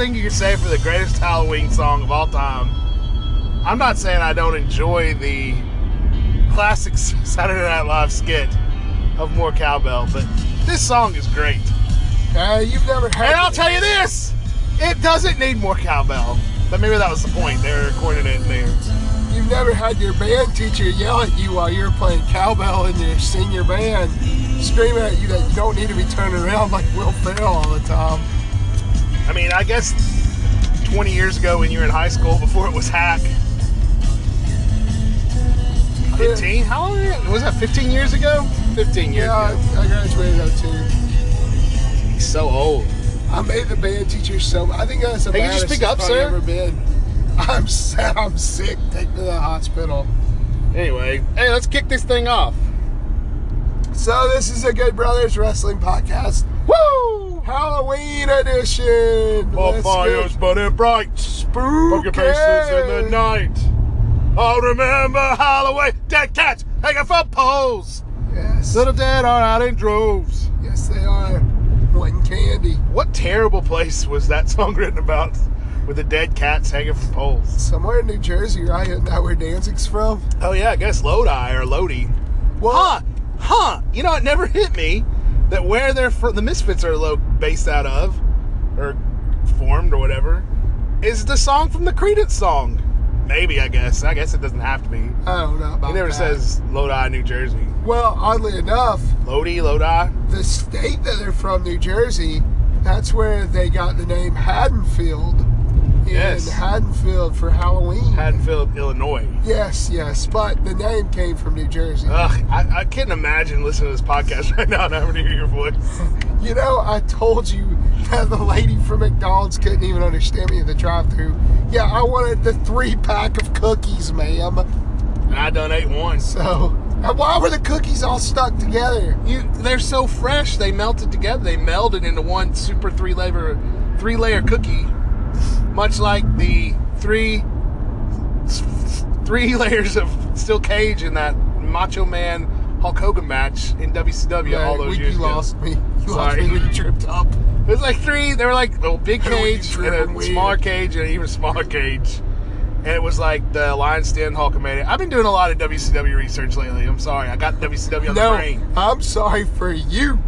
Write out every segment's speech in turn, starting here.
thing you can say for the greatest Halloween song of all time. I'm not saying I don't enjoy the classic Saturday Night Live skit of More Cowbell, but this song is great. Uh, you've never heard. And I'll tell you this it doesn't need more cowbell. But maybe that was the point. They were recording it in there. You've never had your band teacher yell at you while you're playing cowbell in your senior band, screaming at you that you don't need to be turning around like Will Ferrell all the time. I mean, I guess 20 years ago when you were in high school, before it was hack. 15? How long was that? 15 years ago? 15 years Yeah, ago. I, I graduated 02. He's so old. I made the band teacher so. I think that's the Hey, you baddest speak up, I've sir? ever been. I'm sad. I'm sick. Take me to the hospital. Anyway, hey, let's kick this thing off. So this is a Good Brothers Wrestling podcast, Woo! Halloween edition. Bonfires burning bright. spooky. Poker faces in the night. I'll remember Halloween. Dead cats hanging from poles. Yes. Little dead are out in droves. Yes, they are. Wanting candy. What terrible place was that song written about with the dead cats hanging from poles? Somewhere in New Jersey, right? Isn't that where Danzig's from? Oh, yeah, I guess Lodi or Lodi. Well, Huh, huh. You know, it never hit me that where they're from, the Misfits are lo- based out of, or formed or whatever, is the song from the Creedence song. Maybe, I guess. I guess it doesn't have to be. I don't know about It never that. says Lodi, New Jersey. Well, oddly enough, Lodi, Lodi. the state that they're from, New Jersey, that's where they got the name Haddonfield. In Yes. Haddonfield for Halloween. Haddonfield, Illinois. yes, yes, but the name came from New Jersey. Ugh, I, I can't imagine listening to this podcast right now and having to hear your voice. You know, I told you that the lady from McDonald's couldn't even understand me at the drive-thru. Yeah, I wanted the three pack of cookies, ma'am. And I done ate one. So, and why were the cookies all stuck together? You, they're so fresh. They melted together. They melded into one super three layer, three layer cookie, much like the three, three layers of steel cage in that Macho Man Hulk Hogan match in WCW all those we, years you ago. lost me. You Sorry. lost me when you tripped up. It was like three. They were like a big cage and a weird. smaller cage and an even smaller cage. And it was like the Lion's Den Hulkamania. I've been doing a lot of WCW research lately. I'm sorry. I got WCW on the No, brain. I'm sorry for you.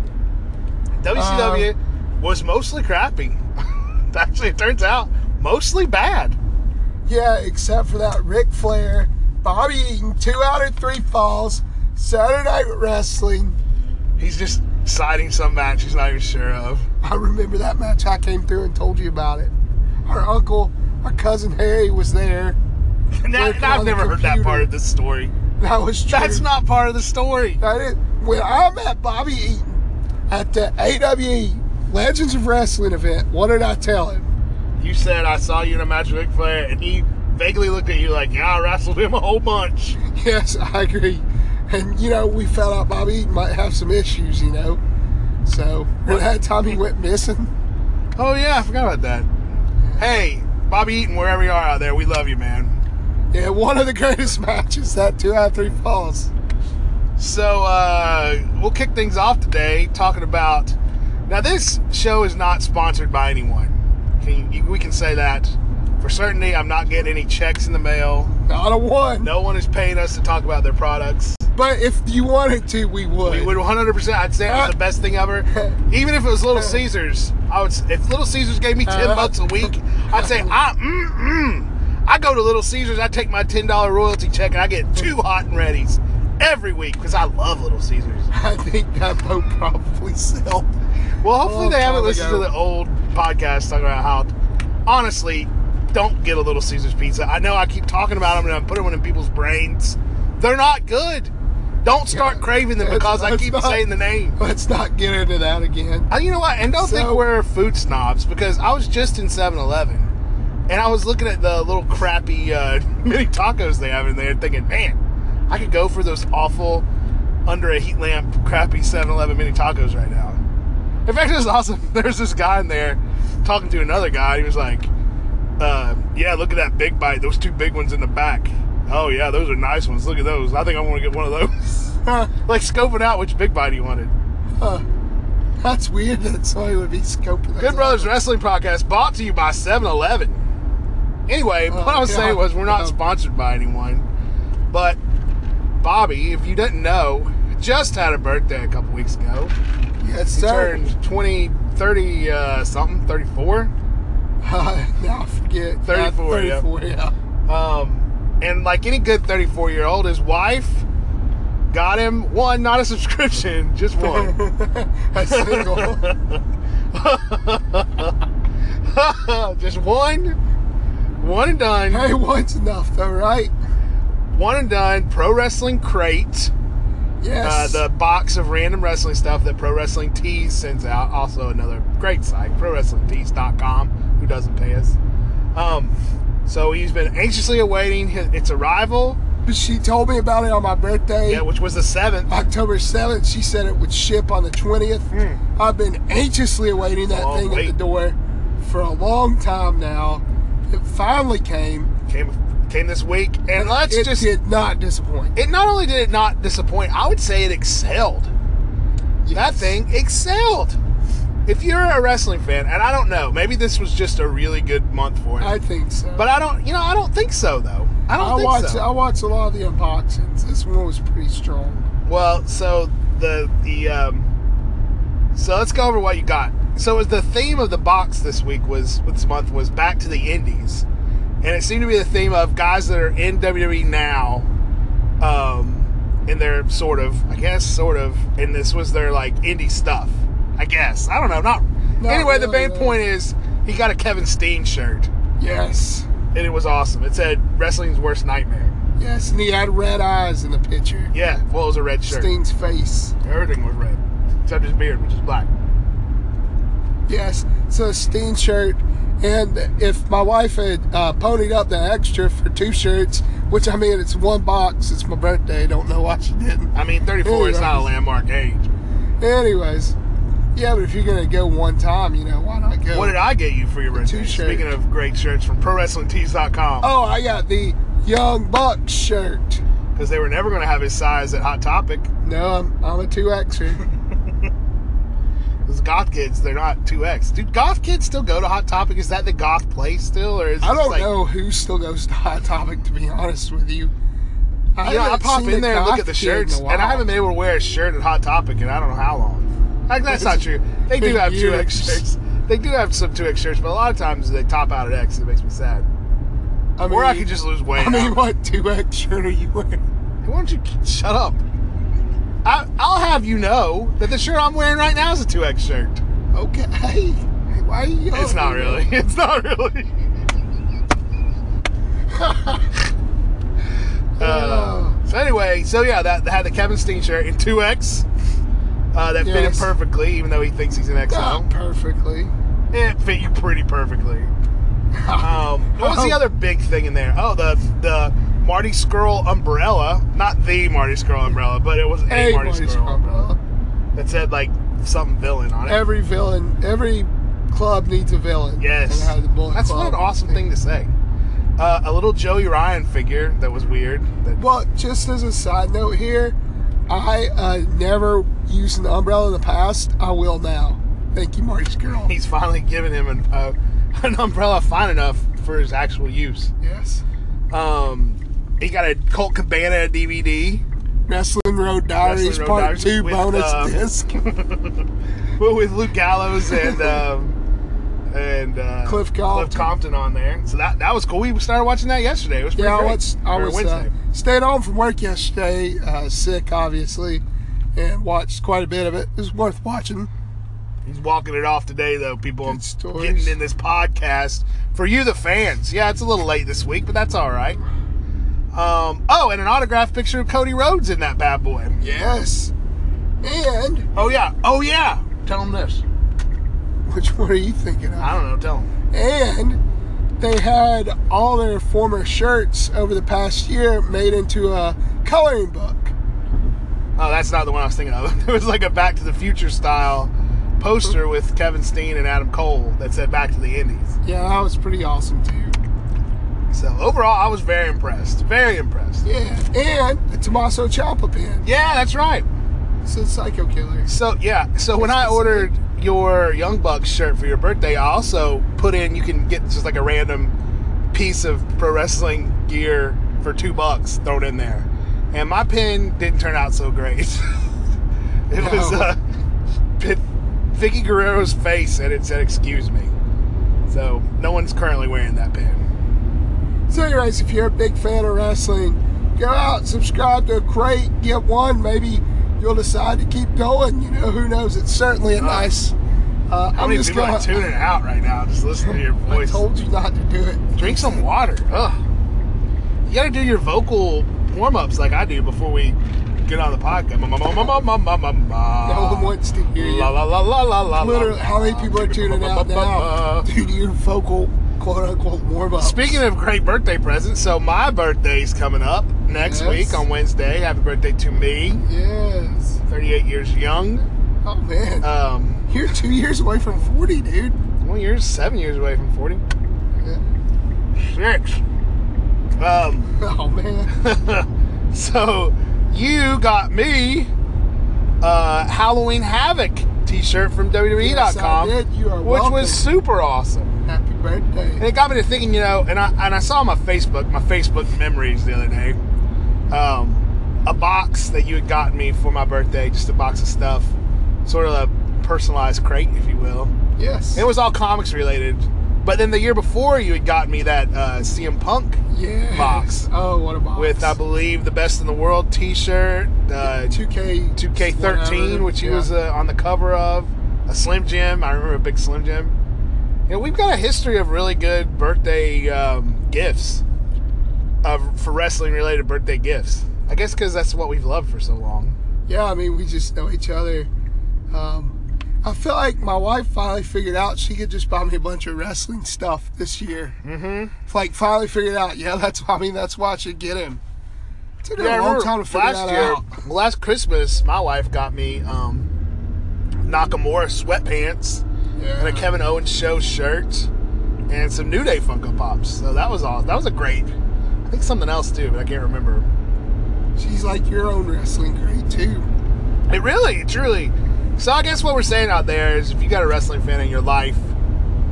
WCW um, was mostly crappy. Actually, it turns out mostly bad. Yeah, except for that Ric Flair, Bobby Eaton, two out of three falls, Saturday Night Wrestling. He's just citing some match he's not even sure of. I remember that match. I came through and told you about it. Our uncle, our cousin Harry was there. And that- Working on I've never heard that part of the story. That was true. That's not part of the story. That is, when I met Bobby Eaton at the AWE Legends of Wrestling event, what did I tell him? You said I saw you in a match with Ric Flair, and he vaguely looked at you like, "Yeah, I wrestled him a whole bunch." Yes, I agree. And you know, we found out Bobby Eaton might have some issues, you know. So when that time he went missing, Oh yeah, I forgot about that. Hey, Bobby Eaton, wherever you are out there, we love you, man. yeah, one of the greatest matches, that two out of three falls. So uh, we'll kick things off today talking about. Now, this show is not sponsored by anyone. Can you, we can say that for certainty. I'm not getting any checks in the mail. Not a one. No one is paying us to talk about their products. But if you wanted to, we would. We would 100%. I'd say it was the best thing ever. Even if it was Little Caesars, I would. If Little Caesars gave me ten bucks a week, I'd say, I, mm, mm. I go to Little Caesars. I take my ten dollar royalty check and I get two hot and readies every week because I love Little Caesars. I think that boat probably sell. Well, hopefully they haven't time listened to the old podcast talking about how. Honestly, don't get a Little Caesars pizza. I know I keep talking about them and I'm putting them in people's brains They're not good. Don't start Yeah. craving them because I keep not- saying the name. Let's not get into that again. Uh, You know what? And don't think we're food snobs because I was just in 7 Eleven and I was looking at the little crappy uh, mini tacos they have in there thinking, man, I could go for those awful under a heat lamp crappy 7 Eleven mini tacos right now. In fact, it was awesome. There's this guy in there talking to another guy. He was like, uh, yeah, look at that big bite. Those two big ones in the back. Oh, yeah, those are nice ones. Look at those. I think I want to get one of those. Like scoping out which big bite he wanted. huh. That's weird that somebody would be scoping. Good Brothers Wrestling Podcast brought to you by 7 Eleven. Anyway, Oh, what I was God. saying was we're not Oh. sponsored by anyone. But Bobby, if you didn't know, just had a birthday a couple weeks ago. Yes, He sir. turned 20, 30 uh, something, 34. Uh, now I forget. 34, yeah. 34, yeah. Um, and like any good 34 year old, his wife got him one, not a subscription, just one. A single. just one. One and done. hey, one's enough though, right? One and done. Pro Wrestling Crate. Uh, Yes. the box of random wrestling stuff that Pro Wrestling Tees sends out. Also, another great site, ProWrestlingTees.com, who doesn't pay us. Um, so he's been anxiously awaiting his, its arrival, she told me about it on my birthday. yeah, which was the 7th. October 7th, she said it would ship on the 20th. Hmm. I've been anxiously awaiting that thing at the door for a long time now. It finally came. Came, came this week. And let's it just. did not disappoint. It not only did it not disappoint, I would say it excelled. That thing excelled. If you're a wrestling fan, and I don't know, maybe this was just a really good month for it. I think so. but I don't, you know, I don't think so though. I don't I think watched so. I watched a lot of the unboxings. This one was pretty strong. Well, so the the um, so let's go over what you got. So as the theme of the box this week was this month was back to the Indies, and it seemed to be the theme of guys that are in WWE now, um, and they're sort of, I guess, sort of, and this was their like indie stuff. I guess I don't know. Not, Not anyway. the main no. point is he got a Kevin Steen shirt, Yes. and it was awesome. It said "Wrestling's Worst Nightmare." Yes, and he had red eyes in the picture. Yeah, well, it was a red shirt. Steen's face. Everything was red, except his beard, which is black. Yes, so a Steen shirt. And if my wife had uh, ponied up the extra for two shirts, which I mean, it's one box, it's my birthday. I don't know why she didn't. I mean, 34 is not a landmark age. Anyways, yeah, but if you're going to go one time, you know, why not go? What did I get you for your birthday? T-shirt. Speaking of great shirts from ProWrestlingTees.com, Oh, I got the Young Bucks shirt. because they were never going to have his size at Hot Topic. No, I'm, I'm a 2Xer. Those goth kids, they're not 2X. Dude, goth kids still go to Hot Topic? Is that the goth place still? Or is I don't like, know who still goes to Hot Topic, to be honest with you. I, You know, I pop in there and look at the kid in a shirts, and. I haven't been able to wear a shirt at Hot Topic in I don't know how long. Like, that's not true. They do have 2X shirts. They do have some 2X shirts, but a lot of times they top out at X. and It makes me sad. I mean, Or I could just lose weight. I mean, don't- what 2X shirt are you wearing? Why don't you shut up? I, I'll have you know that the shirt I'm wearing right now is a 2X shirt. Okay. Hey, why are you yelling It's not really. It's not really. Uh, so anyway, so yeah, that, that had the Kevin Steen shirt in 2X. Uh, that fit him perfectly, even though he thinks he's an Not XL. perfectly. It fit you pretty perfectly. Um, what was the other big thing in there? Oh, the the Marty Scurll umbrella. Not the Marty Scurll umbrella, but it was a Hey, Marty Marty Scurll umbrella that said like something villain on it. Every villain, every club needs a villain. Yes. And had the That's what an awesome thing to say. Uh, a little Joey Ryan figure that was weird. That Well, just as a side note here, I uh, never used an umbrella in the past. I will now. Thank you, Marty Scurll. he's finally given him an, uh, an umbrella fine enough for his actual use. Yes. Um, he got a Colt Cabana DVD Wrestling Road Diaries Wrestling Road Part Diaries 2 with, bonus uh, disc. well, with Luke Gallows and um, and uh, Cliff Compton. Cliff Compton on there. So that that was cool. We started watching that yesterday. It was pretty Yeah, I was, I was uh, Wednesday. stayed home from work yesterday, uh, sick obviously, and watched quite a bit of it. It was worth watching. He's walking it off today, though. People, I'm getting in this podcast for you, the fans. Yeah, it's a little late this week, but that's all right. Um, oh, and an autographed picture of Cody Rhodes in that bad boy. Yes. And Oh yeah. Oh yeah. Tell them this. which one are you thinking of? I don't know. Tell them. And they had all their former shirts over the past year made into a coloring book. Oh, that's not the one I was thinking of. It was like a Back to the Future style poster with Kevin Steen and Adam Cole that said "Back to the Indies." Yeah, that was pretty awesome too. So overall, I was very impressed. Very impressed. Yeah, and the Tommaso Ciampa pin. Yeah, that's right. It's a Psycho Killer. So yeah, so when I ordered your Young Bucks shirt for your birthday, I also put in you can get just like a random piece of pro wrestling gear for two bucks thrown in there, and my pin didn't turn out so great. it was No. uh, pit, Vickie Guerrero's face, and it said "Excuse me." So no one's currently wearing that pin. So, anyways, if you're a big fan of wrestling, go out, subscribe to a crate, get one. Maybe you'll decide to keep going. You know, who knows? It's certainly a nice. Uh, How I'm many just people gonna, are tuning out right now? Just listen to your voice. I told you not to do it. Drink some water. Ugh. You got to do your vocal warm ups like I do before we get on the podcast. No one wants to hear you. La la la la la la. Literally, how many people are tuning out now due to your vocal quote unquote, warm up? Speaking of great birthday presents, so my birthday's coming up next Yes. week on Wednesday. Happy birthday to me, yes. 38 years young. Oh man, Um, you're two years away from forty, dude. one year, seven years away from 40. Yeah. Six. Um, Oh man. so you got me a Halloween Havoc t-shirt from WWE.com, Yes, I did. You are which welcome. was super awesome. Happy And it got me to thinking, you know, and I and I saw on my Facebook, my Facebook memories the other day, um, a box that you had gotten me for my birthday, just a box of stuff, sort of a personalized crate, if you will. Yes. It was all comics related. But then the year before, you had gotten me that uh, CM Punk yeah. box. Oh, what a box. with, I believe, the Best in the World T-shirt, uh, 2K 2K13, which he Yeah. was uh, on the cover of, a Slim Jim. I remember a big Slim Jim. You know, we've got a history of really good birthday um, gifts, of for wrestling related birthday gifts. I guess because that's what we've loved for so long. Yeah, I mean, we just know each other. Um, I feel like my wife finally figured out she could just buy me a bunch of wrestling stuff this year. Mm-hmm. Like, finally figured out, yeah, that's I mean, that's why I should get him. It took Yeah, a long time to figure last that year, out. last Christmas, my wife got me um, Nakamura sweatpants Yeah. and a Kevin Owens show shirt and some New Day Funko Pops. So that was all. That was a great. I think something else too, but I can't remember. She's like your own wrestling great too. It really, truly. So I guess what we're saying out there is, if you got a wrestling fan in your life,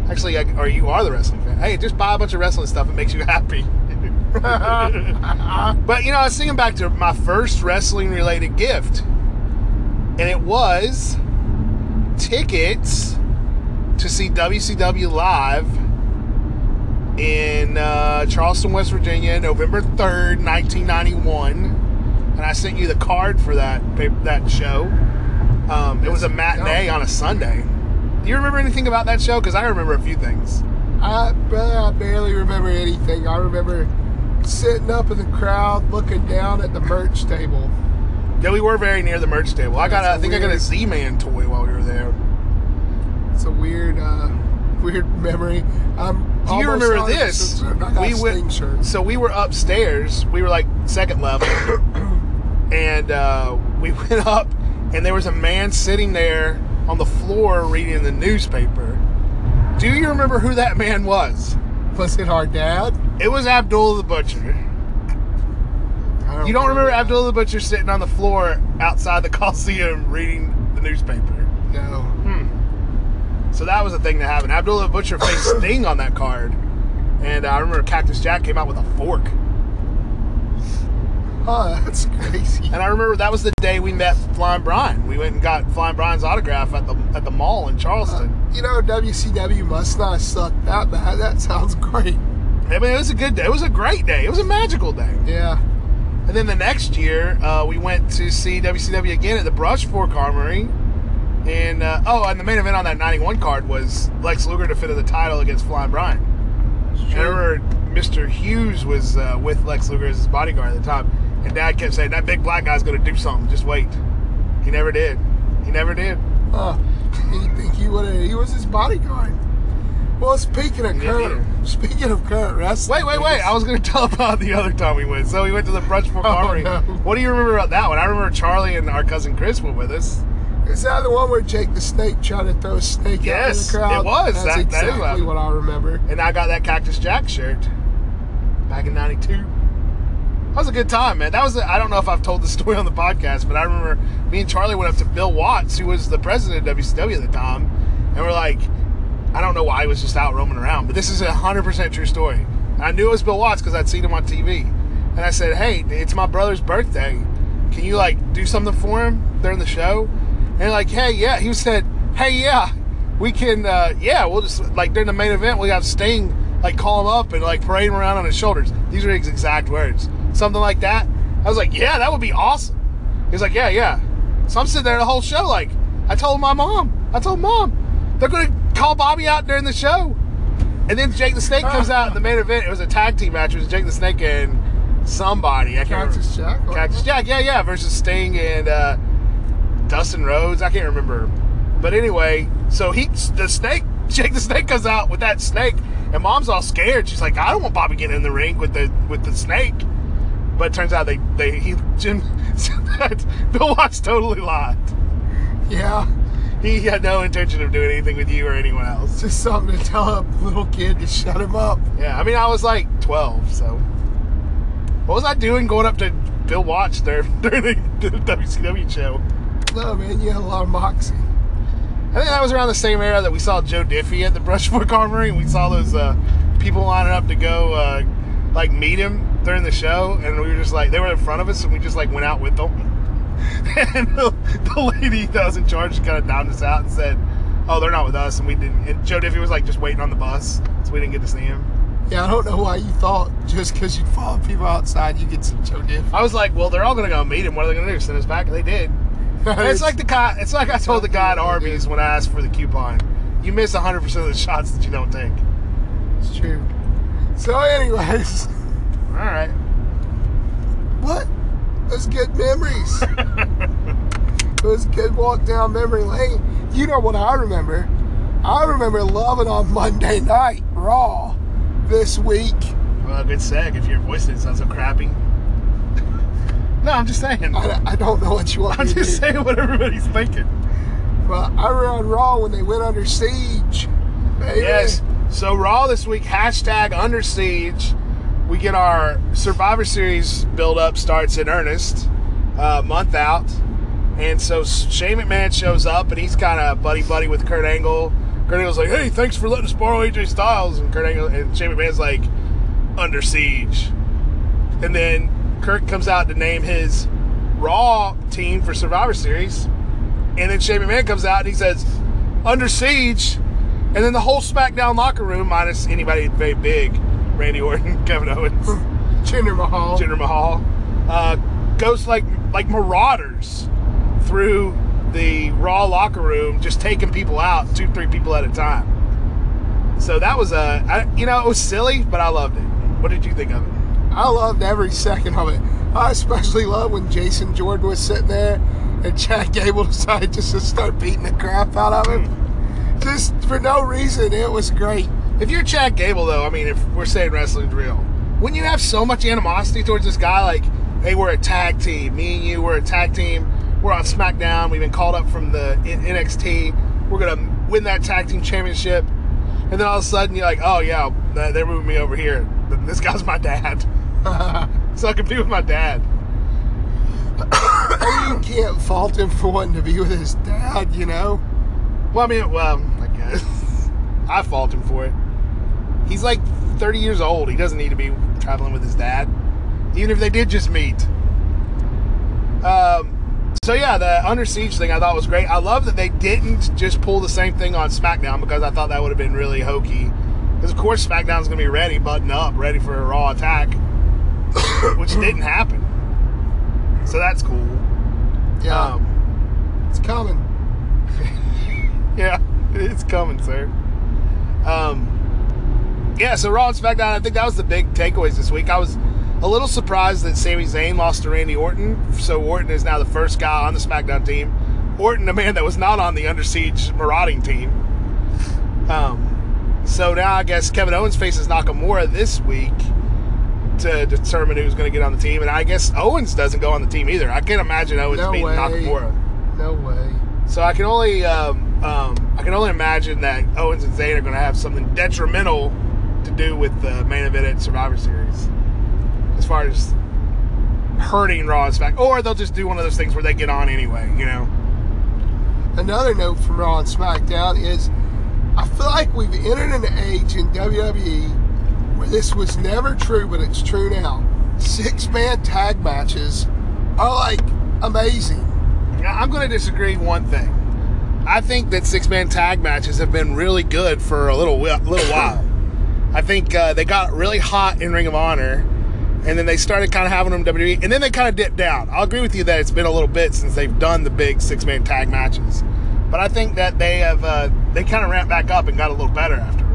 actually, or you are the wrestling fan, hey, just buy a bunch of wrestling stuff. It makes you happy. but you know, I was thinking back to my first wrestling-related gift, and it was tickets to see WCW live in uh, Charleston, West Virginia, November third, nineteen ninety-one. And I sent you the card for that that show. Um, it was a matinee on a Sunday. Do you remember anything about that show? Because I remember a few things. I, brother, I barely remember anything. I remember sitting up in the crowd looking down at the merch table. Yeah, we were very near the merch table. I got, a, I That's think I got a weird. Z-Man toy while we were there. It's a weird, uh, weird memory. I'm Do you remember 100% this? certain I got We went, so we were upstairs. We were like second level, and uh, we went up, and there was a man sitting there on the floor reading the newspaper. Do you remember who that man was? Was it our dad? It was Abdullah the Butcher. I You don't remember that. Abdullah the Butcher sitting on the floor outside the Coliseum reading the newspaper? No. So that was the thing that happened. Abdullah Butcher faced Sting on that card. And uh, I remember Cactus Jack came out with a fork. Oh, that's crazy. And I remember that was the day we met Flying Brian. We went and got Flying Brian's autograph at the at the mall in Charleston. You know, WCW must not sucked that bad. That sounds great. I mean, it was a good day. It was a great day. It was a magical day. Yeah. And then the next year, uh, we went to see WCW again at the Brush Fork Armory. And uh, oh, and the main event on that '91 card was Lex Luger defended the title against Flying Brian. Remember Mr. Hughes was uh, with Lex Luger as his bodyguard at the time, and Dad kept saying that big black guy's going to do something. Just wait. He never did. He never did. Uh, he would? He was his bodyguard. Well, speaking of Yeah, current, speaking of current wrestling, Wait, wait, wait! I was going to tell about the other time we went. So we went to the brunch for Oh, no. What do you remember about that one? I remember Charlie and our cousin Chris were with us. Is that the one where Jake the Snake tried to throw a snake Yes, in the crowd? Yes, it was. That's That- that is what exactly what I remember. and I got that Cactus Jack shirt back in '92. That was a good time, man. That was I I don't know if I've told the story on the podcast, but I remember me and Charlie went up to Bill Watts, who was the president of WCW at the time, and we're like, I don't know why he was just out roaming around, but this is a hundred percent true story. I knew it was Bill Watts because I'd seen him on TV, and I said, Hey, it's my brother's birthday. Can you like do something for him during the show? And like, Hey, yeah. He said, Hey, yeah, we can. uh Yeah, we'll just like during the main event, we got Sting like call him up and like parade him around on his shoulders. These are his exact words. Something like that. I was like, Yeah, that would be awesome. He's like, Yeah, yeah. So I'm sitting there the whole show like, I told my mom. I told mom they're gonna call Bobby out during the show. And then Jake the Snake comes out in the main event. It was a tag team match. It was Jake the Snake and somebody. I can't Cactus remember. Jack. Cactus? Jack, yeah, yeah, versus Sting and uh, Dustin Rhodes. I can't remember. But anyway, so he, the snake, Jake the Snake comes out with that snake, and Mom's all scared. She's like, I don't want Bobby getting in the ring with the with the snake. But it turns out they they he Jim Bill Watts totally lied. Yeah, He had no intention of doing anything with you or anyone else. just something to tell a little kid to shut him up. Yeah, I mean, I was like 12, so. What was I doing going up to Bill Watts there during the, the WCW show? No, man, you had a lot of moxie. I think that was around the same era that we saw Joe Diffie at the Brushfork Armory, and we saw those uh, people lining up to go uh, like meet him during the show, and we were just like they were in front of us, and we just like went out with them. and the, the lady that was in charge kind of downed us out and said, "Oh, they're not with us," and we didn't. And Joe Diffie was like just waiting on the bus, so we didn't get to see him. Yeah, I don't know why you thought just because you'd follow people outside you get some Joe Diff. I was like, "Well, they're all gonna go meet him. What are they gonna do? Send us back?" And they did. It's like the guy. It's like I told the guy at Arby's when I asked for the coupon. You miss 100 percent of the shots that you don't take. it's true. So, anyways, All right. what? Those good memories. it was a good walk down memory lane. You know what I remember? I remember loving on Monday night Raw this week. Well, good seg if your voice didn't sound so crappy. No, I'm just saying. I, I don't know what you want I'm just do. saying what everybody's thinking. But I on Raw when they went under siege. Baby. Yes. So Raw this week hashtag Under Siege. We get our Survivor Series build up starts in earnest, uh, month out, and so Shane McMahon shows up and he's kind of buddy buddy with Kurt Angle. Kurt Angle's like, "Hey, thanks for letting us borrow AJ Styles," and Kurt Angle and Shane McMahon's like, "Under Siege," and then Kurt comes out to name his Raw team for Survivor Series, and then Shane McMahon comes out and he says, "Under Siege." And then the whole SmackDown locker room, minus anybody very big, Randy Orton, Kevin Owens, Jinder Mahal. Jinder Mahal, uh, goes like like marauders through the Raw locker room, just taking people out, two, three people at a time. So that was a, I, you know, it was silly, but I loved it. What did you think of it? I loved every second of it. I especially loved when Jason Jordan was sitting there and Chad Gable decided just to start beating the crap out of him. Just for no reason. It was great. If you're Chad Gable, though, I mean, if we're saying wrestling's real, wouldn't you have so much animosity towards this guy? Like, hey, we're a tag team. Me and you, we're a tag team. We're on SmackDown. We've been called up from the NXT. We're gonna win that tag team championship. And then all of a sudden, you're like, oh yeah, they're moving me over here. This guy's my dad, so I can be with my dad. you can't fault him for wanting to be with his dad, you know? Well, I mean, well, I guess I fault him for it. He's like 30 years old. He doesn't need to be traveling with his dad, even if they did just meet. Um, so yeah, the Under Siege thing I thought was great. I love that they didn't just pull the same thing on SmackDown because I thought that would have been really hokey. Because of course SmackDown's going to be ready, button up, ready for a Raw attack, which didn't happen. So that's cool. Yeah. Um, it's coming. yeah, it's coming, sir. Um, yeah, so Raw and SmackDown, I think that was the big takeaways this week. I was a little surprised that Sami Zayn lost to Randy Orton. So Orton is now the first guy on the SmackDown team. Orton, a man that was not on the Under Siege marauding team. Um, so now I guess Kevin Owens faces Nakamura this week to determine who's going to get on the team. And I guess Owens doesn't go on the team either. I can't imagine Owens No beating way. Nakamura. No way. So I can only um, um, I can only imagine that Owens and Zayn are going to have something detrimental to do with the main event at Survivor Series, as far as hurting Raw's back, or they'll just do one of those things where they get on anyway. You know? Another note from Raw and SmackDown is I feel like we've entered an age in WWE this was never true, but it's true now. Six man tag matches are like amazing. I'm going to disagree one thing. I think that six man tag matches have been really good for a little little while. I think uh, they got really hot in Ring of Honor, and then they started kind of having them WWE, and then they kind of dipped down. I'll agree with you that it's been a little bit since they've done the big six man tag matches, but I think that they have uh, they kind of ramped back up and got a little better afterward.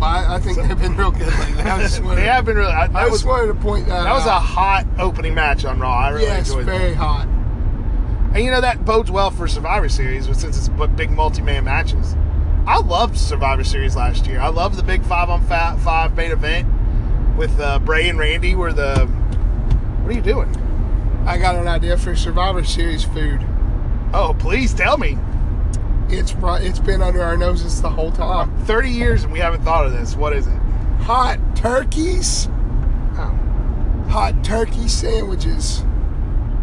I, I think they've been real good lately. I just wanted, they have been really. I, I that just was wanted to point that that was a hot opening match on Raw. I really yes, enjoyed that. very hot. And you know that bodes well for Survivor Series, since it's big multi-man matches. I loved Survivor Series last year. I loved the big five on five main event with uh, Bray and Randy. Were the what are you doing? I got an idea for Survivor Series food. Oh, please tell me. It's it's been under our noses the whole time. Thirty years and we haven't thought of this. What is it? Hot turkeys, Oh, hot turkey sandwiches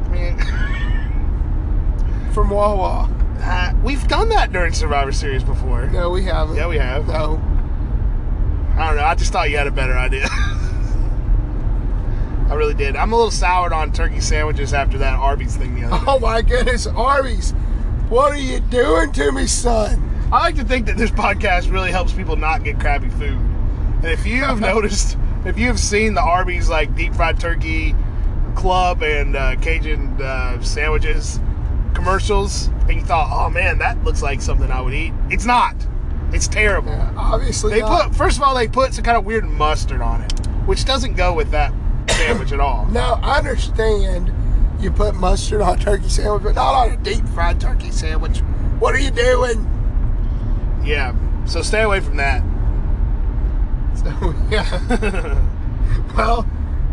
I mean, from Wawa. uh, we've done that during Survivor Series before. No, we haven't. Yeah, we have. No. I don't know. I just thought you had a better idea. I really did. I'm a little soured on turkey sandwiches after that Arby's thing the other day. Oh my goodness, Arby's, what are you doing to me, son? I like to think that this podcast really helps people not get crappy food. And if you have noticed, if you have seen the Arby's like deep fried turkey club and uh, Cajun uh, sandwiches commercials, and you thought, oh man, that looks like something I would eat, it's not. It's terrible. Yeah, obviously They not. put first of all they put some kind of weird mustard on it, which doesn't go with that sandwich at all. Now I understand you put mustard on a turkey sandwich, but not on a deep fried turkey sandwich. What are you doing? Yeah, so stay away from that. So yeah. well,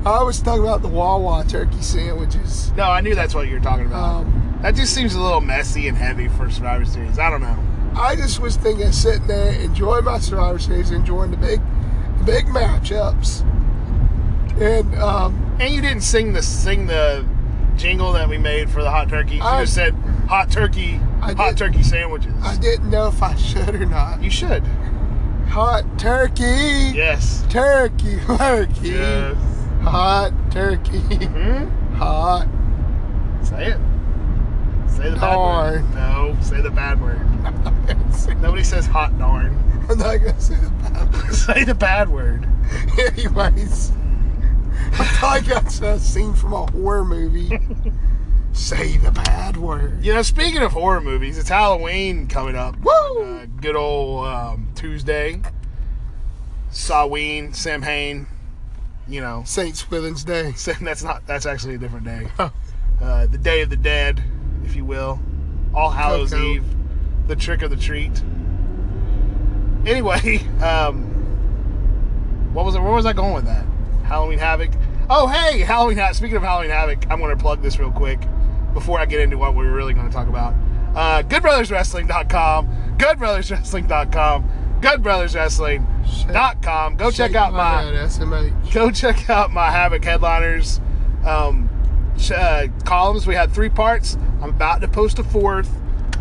I was talking about the Wawa turkey sandwiches. No, I knew that's what you were talking about. Um, that just seems a little messy and heavy for Survivor Series. I don't know. I just was thinking, sitting there, enjoying my Survivor Series, enjoying the big, the big matchups, and um, And you didn't sing the sing the jingle that we made for the hot turkey. You I- just said hot turkey, I hot did. turkey sandwiches. I didn't know if I should or not. you should. Hot turkey, Yes. turkey, turkey, Yes. hot turkey, Hmm? hot. Say it. Say the Darn. bad word. No, say the bad word. Nobody says hot darn. I'm not gonna say the bad word. say the bad word. Anyways, I thought like that's a scene from a horror movie. say the bad word. You know, speaking of horror movies, it's Halloween coming up. Woo! Uh, good old um, Tuesday. Saween, Samhain. You know, Saint Swithin's Day. that's not. That's actually a different day. Uh, the Day of the Dead, if you will. All Hallows. Eve. The trick or the treat. Anyway, um, what was it? Where was I going with that? Halloween Havoc. Oh, hey, Halloween Havoc. Speaking of Halloween Havoc, I'm going to plug this real quick before I get into what we're really going to talk about. Uh, GoodBrothersWrestling.com. GoodBrothersWrestling.com. GoodBrothersWrestling.com. Go check out my SMH. go check out my Havoc headliners um, uh, columns. We had three parts. I'm about to post a fourth,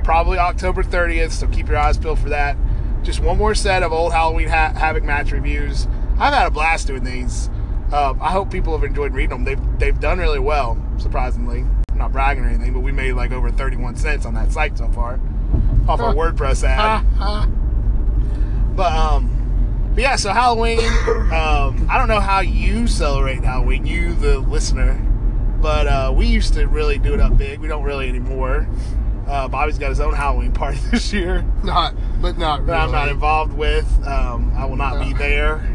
probably October 30th. So keep your eyes peeled for that. Just one more set of old Halloween ha- Havoc match reviews. I've had a blast doing these. Um, I hope people have enjoyed reading them. They've they've done really well, surprisingly. I'm not bragging or anything, but we made like over 31 cents on that site so far, off our. WordPress ad. But um, but yeah. So Halloween. um, I don't know how you celebrate Halloween, you the listener, but uh, we used to really do it up big. We don't really anymore. Uh, Bobby's got his own Halloween party this year Not, but not that really. I'm not involved with. Um, I will not be there.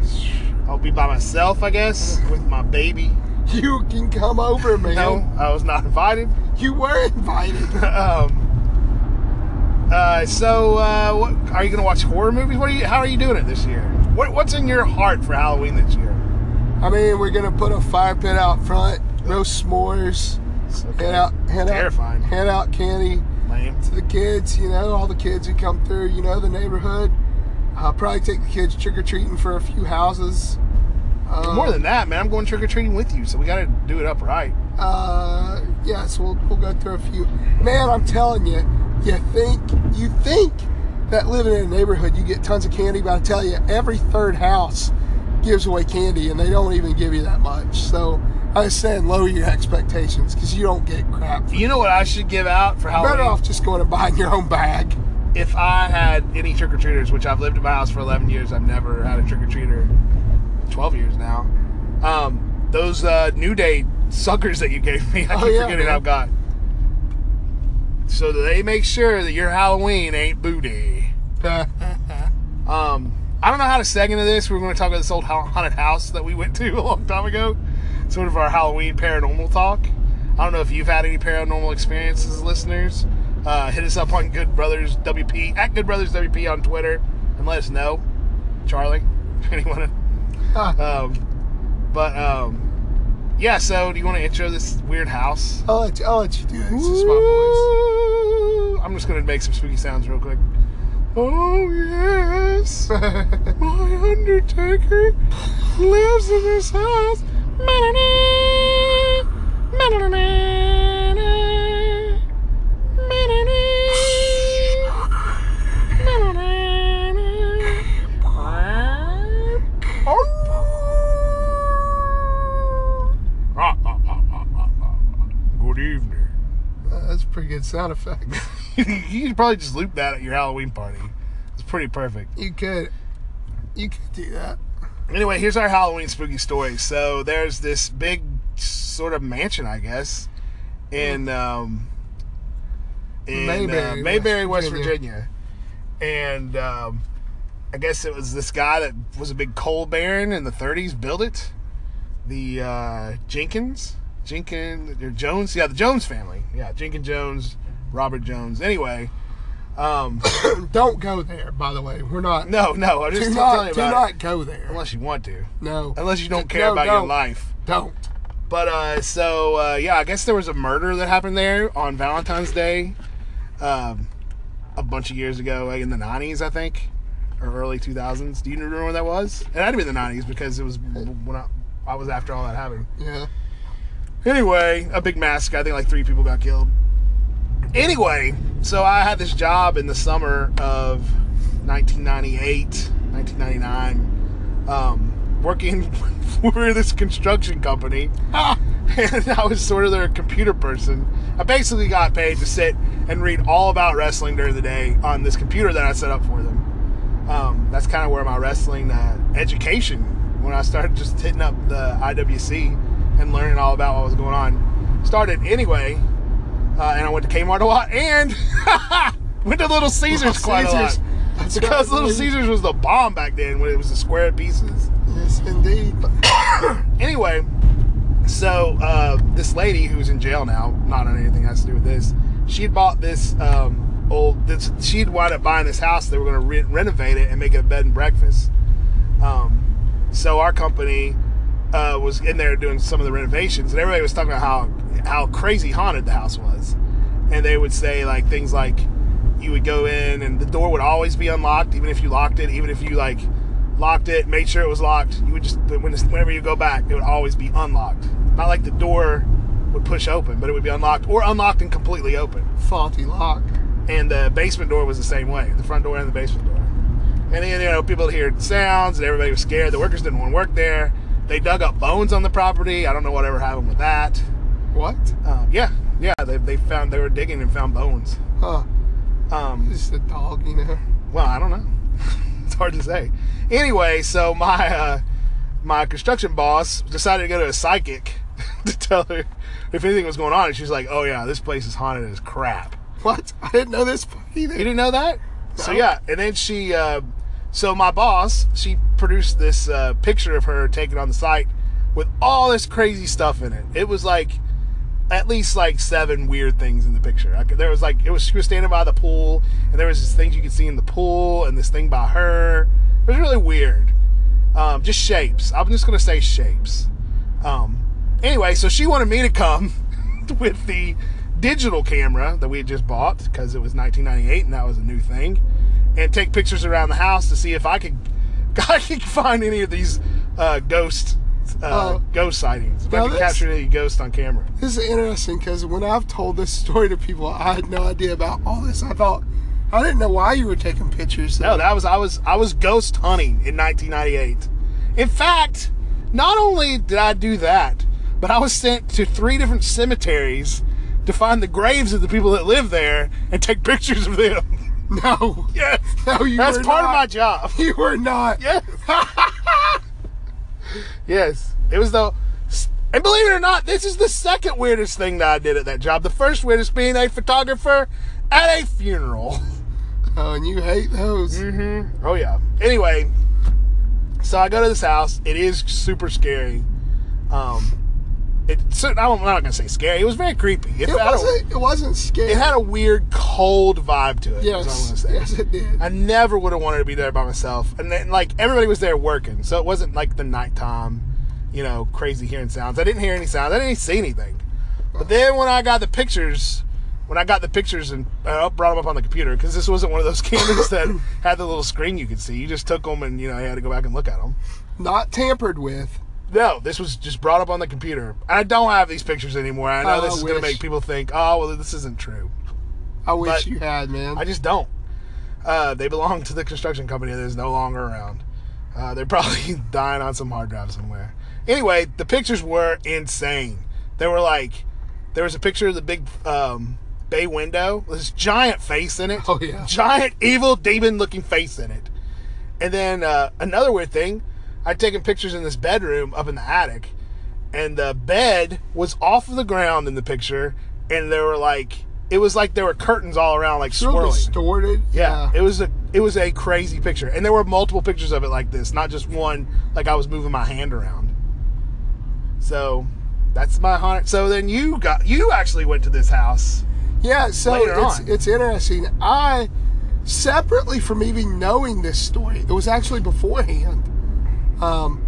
I'll be by myself, I guess, with my baby. You can come over, man. No, I was not invited. You were invited. um, uh, so, uh, what, are you going to watch horror movies? What are you? How are you doing it this year? What, what's in your heart for Halloween this year? I mean, we're gonna put a fire pit out front, no s'mores, Okay. hand out, hand Terrifying. out, hand out candy Lame. to the kids. You know, all the kids who come through. You know, the neighborhood. I'll probably take the kids trick or treating for a few houses. More than that, man. I'm going trick or treating with you, so we got to do it up right. Uh, yes, we'll we'll go through a few. Man, I'm telling you, you think you think that living in a neighborhood you get tons of candy, but I tell you, every third house gives away candy, and they don't even give you that much. So I was saying, lower your expectations because you don't get crap. You know what I should give out for Halloween? Better off just going and buying your own bag. If I had any trick or treaters, which I've lived in my house for 11 years, I've never had a trick or treater. 12 years now. Um, those uh, New Day suckers that you gave me, I Oh, keep yeah, forgetting man. I've got. So they make sure that your Halloween ain't booty. Um, I don't know how to seg into this. We're going to talk about this old haunted house that we went to a long time ago. Sort of our Halloween paranormal talk. I don't know if you've had any paranormal experiences, listeners. Uh, hit us up on Good Brothers WP at Good Brothers WP on Twitter and let us know, Charlie, if anyone. Um, but um, yeah. So, do you want to intro this weird house? I'll let you, I'll let you do it. My voice. I'm just gonna make some spooky sounds real quick. Oh yes, my Undertaker lives in this house. Good pretty good sound effect. you could probably just loop that at your Halloween party. It's pretty perfect. You could, you could do that. Anyway, here's our Halloween spooky story. So there's this big sort of mansion, I guess, in um, in Mayberry, uh, Mayberry, West West Virginia, and um, I guess it was this guy that was a big coal baron in the 30s built it. The uh, Jenkins, Jenkins, or Jones, yeah, the Jones family, yeah, Jenkins Jones, Robert Jones. Anyway, um, Don't go there, by the way. We're not. no, no, I'm do just telling not, you do not it. go there. Unless you want to. No. Unless you don't care no, about your don't. life. Don't. But uh, so uh, yeah, I guess there was a murder that happened there on Valentine's Day, um, a bunch of years ago, like in the '90s, I think, or early 2000s. Do you remember when that was? It had to be the '90s because it was when I, I was after all that happened. Yeah. Anyway, a big massacre. I think like three people got killed. Anyway, so I had this job in the summer of 1998, 1999, um, working for this construction company. and I was sort of their computer person. I basically got paid to sit and read all about wrestling during the day on this computer that I set up for them. Um, that's kind of where my wrestling uh, education, when I started just hitting up the IWC and learning all about what was going on, started anyway. Uh, and I went to Kmart a lot and went to Little Caesars quite a lot. Caesars. That's Because Little. Caesars was the bomb back then when it was the square pieces Yes, indeed. anyway, so uh, this lady who's in jail now, not on anything has to do with this, she had bought this um, old. This, she'd wound up buying this house. They were going to re- renovate it and make it a bed and breakfast. Um, so our company uh, was in there doing some of the renovations, and everybody was talking about how how crazy haunted the house was, and they would say like things like you would go in and the door would always be unlocked, even if you locked it, even if you like locked it, made sure it was locked. You would just whenever you go back, it would always be unlocked. Not like the door would push open, but it would be unlocked or unlocked and completely open. Faulty lock. And the basement door was the same way, the front door and the basement door. And then you know people would hear sounds, and everybody was scared. The workers didn't want to work there. They dug up bones on the property. I don't know whatever happened with that. What? Uh, yeah, yeah, they, they found they were digging and found bones. Huh. Um, Just a dog, you know. well, I don't know. it's hard to say. Anyway, so my uh, my construction boss decided to go to a psychic to tell her if anything was going on, and she's like, "Oh yeah, this place is haunted as crap." What? I didn't know this either. You didn't know that? So yeah, and then she, uh, so my boss, she produced this uh, picture of her taken on the site with all this crazy stuff in it. It was like at least like seven weird things in the picture. I there was like it was she was standing by the pool, and there was this things you could see in the pool, and this thing by her. It was really weird. Um, just shapes. I'm just gonna say shapes. Um, anyway, so she wanted me to come with the digital camera that we had just bought because it was 1998 and that was a new thing, and take pictures around the house to see if I could, I could find any of these uh, ghost uh, Uh, ghost sightings. If I could capture any ghost on camera. This is interesting because when I've told this story to people, I had no idea about all this. I thought I didn't know why you were taking pictures. No, that was I was I was ghost hunting in 1998. In fact, not only did I do that, but I was sent to three different cemeteries to find the graves of the people that live there and take pictures of them. no, Yes, no, you that's part of my job. You were not. Yes, yes, it was the. And believe it or not, this is the second weirdest thing that I did at that job. The first weirdest being a photographer at a funeral. Oh, and you hate those. Mm-hmm. Oh yeah. Anyway, so I go to this house. It is super scary. Um, it. So, I'm not gonna say scary. It was very creepy. It, It wasn't. It wasn't scary. it had a weird cold vibe to it. is what I'm yes, say. yes, it did. I never would have wanted to be there by myself. And then, like, everybody was there working. So it wasn't like the nighttime, you know, crazy hearing sounds. I didn't hear any sounds. I didn't see anything. But then when I got the pictures, when I got the pictures and uh, brought them up on the computer, because this wasn't one of those cameras that had the little screen you could see. You just took them and, you know, you had to go back and look at them. Not tampered with. No, this was just brought up on the computer. And I don't have these pictures anymore. I know Oh, this I is going to make people think, oh, well, this isn't true. I wish But- you had, man. I just don't. Uh, they belong to the construction company that is no longer around. Uh, they're probably dying on some hard drive somewhere. Anyway, the pictures were insane. They were like, there was a picture of the big um, bay window, with this giant face in it. Oh, yeah. Giant, evil, demon looking face in it. And then uh, another weird thing, I'd taken pictures in this bedroom up in the attic, and the bed was off of the ground in the picture, and there were like, it was like there were curtains all around, like swirling. distorted. Yeah, it was a it was a crazy picture, and there were multiple pictures of it like this, not just one. Like I was moving my hand around. So that's my haunted. So then you got you actually went to this house. Yeah, so it's on. it's interesting. I separately from even knowing this story, it was actually beforehand. Um,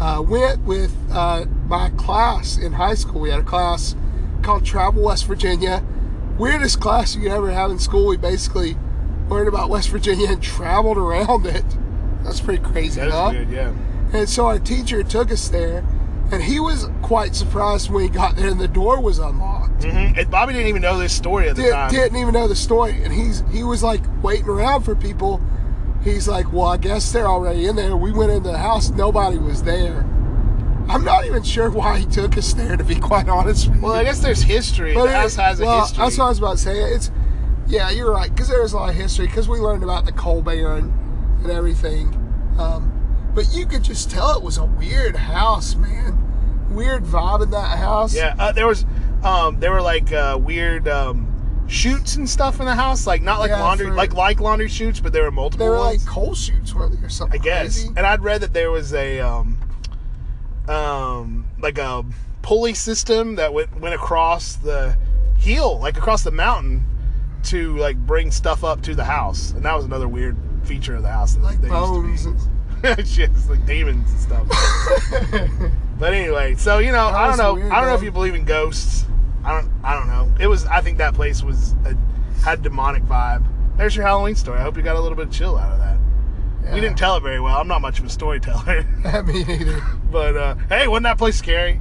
uh, went with uh, my class in high school. We had a class called Travel West Virginia. Weirdest class you could ever have in school. We basically learned about West Virginia and traveled around it. That's pretty crazy, huh? yeah. And so our teacher took us there, and he was quite surprised when he got there and the door was unlocked hmm And Bobby didn't even know this story at the did, time. didn't even know the story and he's he was like waiting around for people he's like well i guess they're already in there. We went into the house nobody was there. I'm not even sure why he took us there to be quite honest with Well, I guess there's history. But the house has a history. that's what i was about to say. It's yeah you're right because there's a lot of history because we learned about the coal baron and everything. Um, but you could just tell it was a weird house man. Weird vibe in that house. Yeah, uh, there was, um, there were like uh, weird um, chutes and stuff in the house, like not like Yeah, laundry, for- like like laundry chutes, but there were multiple. they were ones. like coal chutes weren't they or something I guess. crazy? And I'd read that there was a um, um, like a pulley system that went went across the hill, like across the mountain, to like bring stuff up to the house, and that was another weird feature of the house. That like they bones Used to be. Shit, it's like demons and stuff. but anyway, so you know, That I don't know. I don't know if you believe in ghosts. I don't. I don't know. It was. I think that place was a, had demonic vibe. There's your Halloween story. I hope you got a little bit of chill out of that. Yeah. You didn't tell it very well. I'm not much of a storyteller. Me neither. but uh, hey, wasn't that place scary?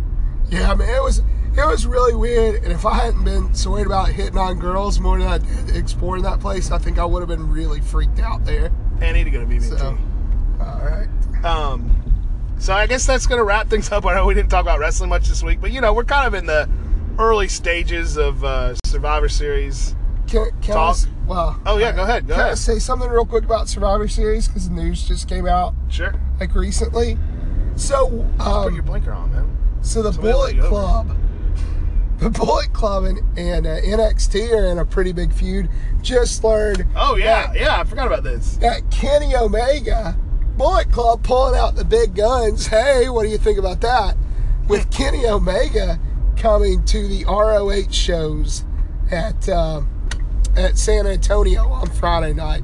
Yeah, I mean, it was it was really weird. And if I hadn't been so worried about hitting on girls more than I did exploring that place, I think I would have been really freaked out there. Hey, I need to go to BB&T. So, all right. Um, so I guess that's gonna wrap things up. I know we didn't talk about wrestling much this week, but you know we're kind of in the early stages of uh, Survivor Series. Can, can Talk. s- well, Oh yeah, go ahead. Go can I say something real quick about Survivor Series because the news just came out Sure. like recently. So, Put your um, blinker on, man. so the somebody Bullet let you over. Club the Bullet Club and, and uh, NXT are in a pretty big feud. Just learned Oh yeah, that, yeah. I forgot about this. that Kenny Omega, Bullet Club pulling out the big guns. Hey, what do you think about that? With Kenny Omega coming to the ROH shows at uh, at San Antonio on Friday night.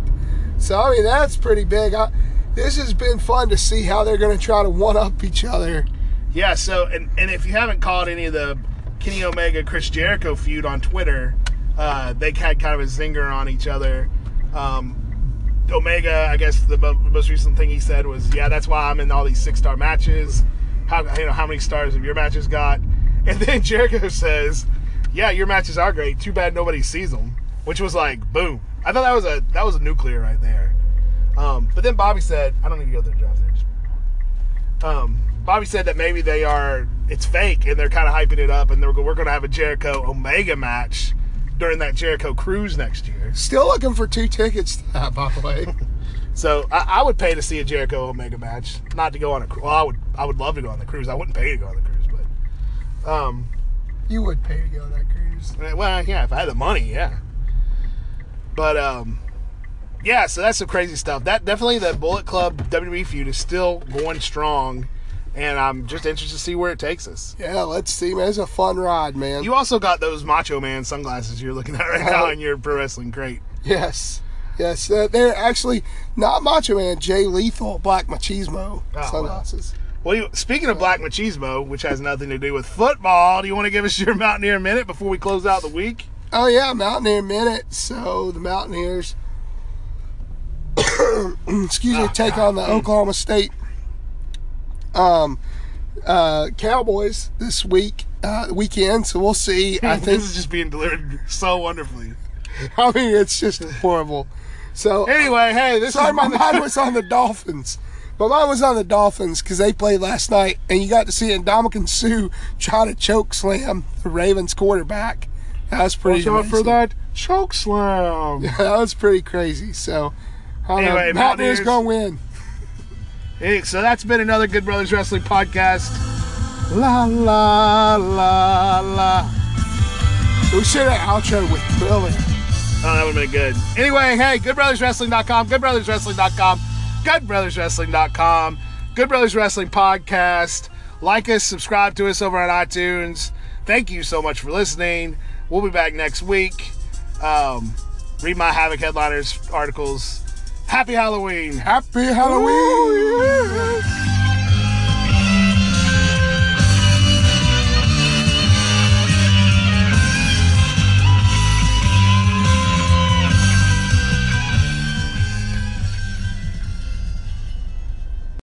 So I mean that's pretty big. I, this has been fun to see how they're going to try to one up each other. Yeah. So, and and if you haven't caught any of the Kenny Omega Chris Jericho feud on Twitter, uh, they had kind of a zinger on each other. Um, Omega, I guess the most recent thing he said was, "Yeah, that's why I'm in all these six star matches. How you know how many stars have your matches got?" And then Jericho says, "Yeah, your matches are great. Too bad nobody sees them." Which was like, boom. I thought that was a that was a nuclear right there. Um, but then Bobby said, "I don't need to go to the draft there." Just um, Bobby said that maybe they are it's fake and they're kind of hyping it up and they're, we're going to have a Jericho Omega match during that Jericho cruise next year. Still looking for two tickets to that, by the way. So I, I would pay to see a Jericho Omega match, not to go on a cruise. Well, I would I would love to go on the cruise. I wouldn't pay to go on the cruise, um, you would pay to go on that cruise. well, yeah, if I had the money, yeah. But um, yeah, so that's some crazy stuff. That definitely the Bullet Club WWE feud is still going strong, and I'm just interested to see where it takes us. Yeah, let's see, man. It's a fun ride, man. You also got those Macho Man sunglasses you're looking at right now in your pro wrestling crate. Yes. Yes, uh, they're actually not Macho Man, Jay Lethal, Black Machismo well. sunglasses. Well, you, speaking of Black Machismo, which has nothing to do with football, do you want to give us your Mountaineer minute before we close out the week? Oh yeah, Mountaineer minute. So the Mountaineers, excuse me, Oh, take on the Oklahoma State um, uh, Cowboys this week uh, weekend. So we'll see. I think. this is just being delivered so wonderfully. I mean, it's just horrible. So Anyway, hey, this Sorry, is my mind was on the Dolphins. My mine was on the Dolphins because they played last night, and you got to see Ndamukong Suh try to choke slam the Ravens quarterback. That was pretty. Watch out for that choke slam. Yeah, that was pretty crazy. So, Anyway, know. Mountaineers Mountaineers- gonna win. Hey, so that's been another Good Brothers Wrestling podcast. La la la la. We should have outro with Thriller. Oh, that would have been good. Anyway, hey, goodbrotherswrestling.com, goodbrotherswrestling.com, goodbrotherswrestling.com, Good Brothers Wrestling Podcast. Like us, subscribe to us over on iTunes. Thank you so much for listening. We'll be back next week. Um, read my Havoc Headliners articles. Happy Halloween. Happy Halloween.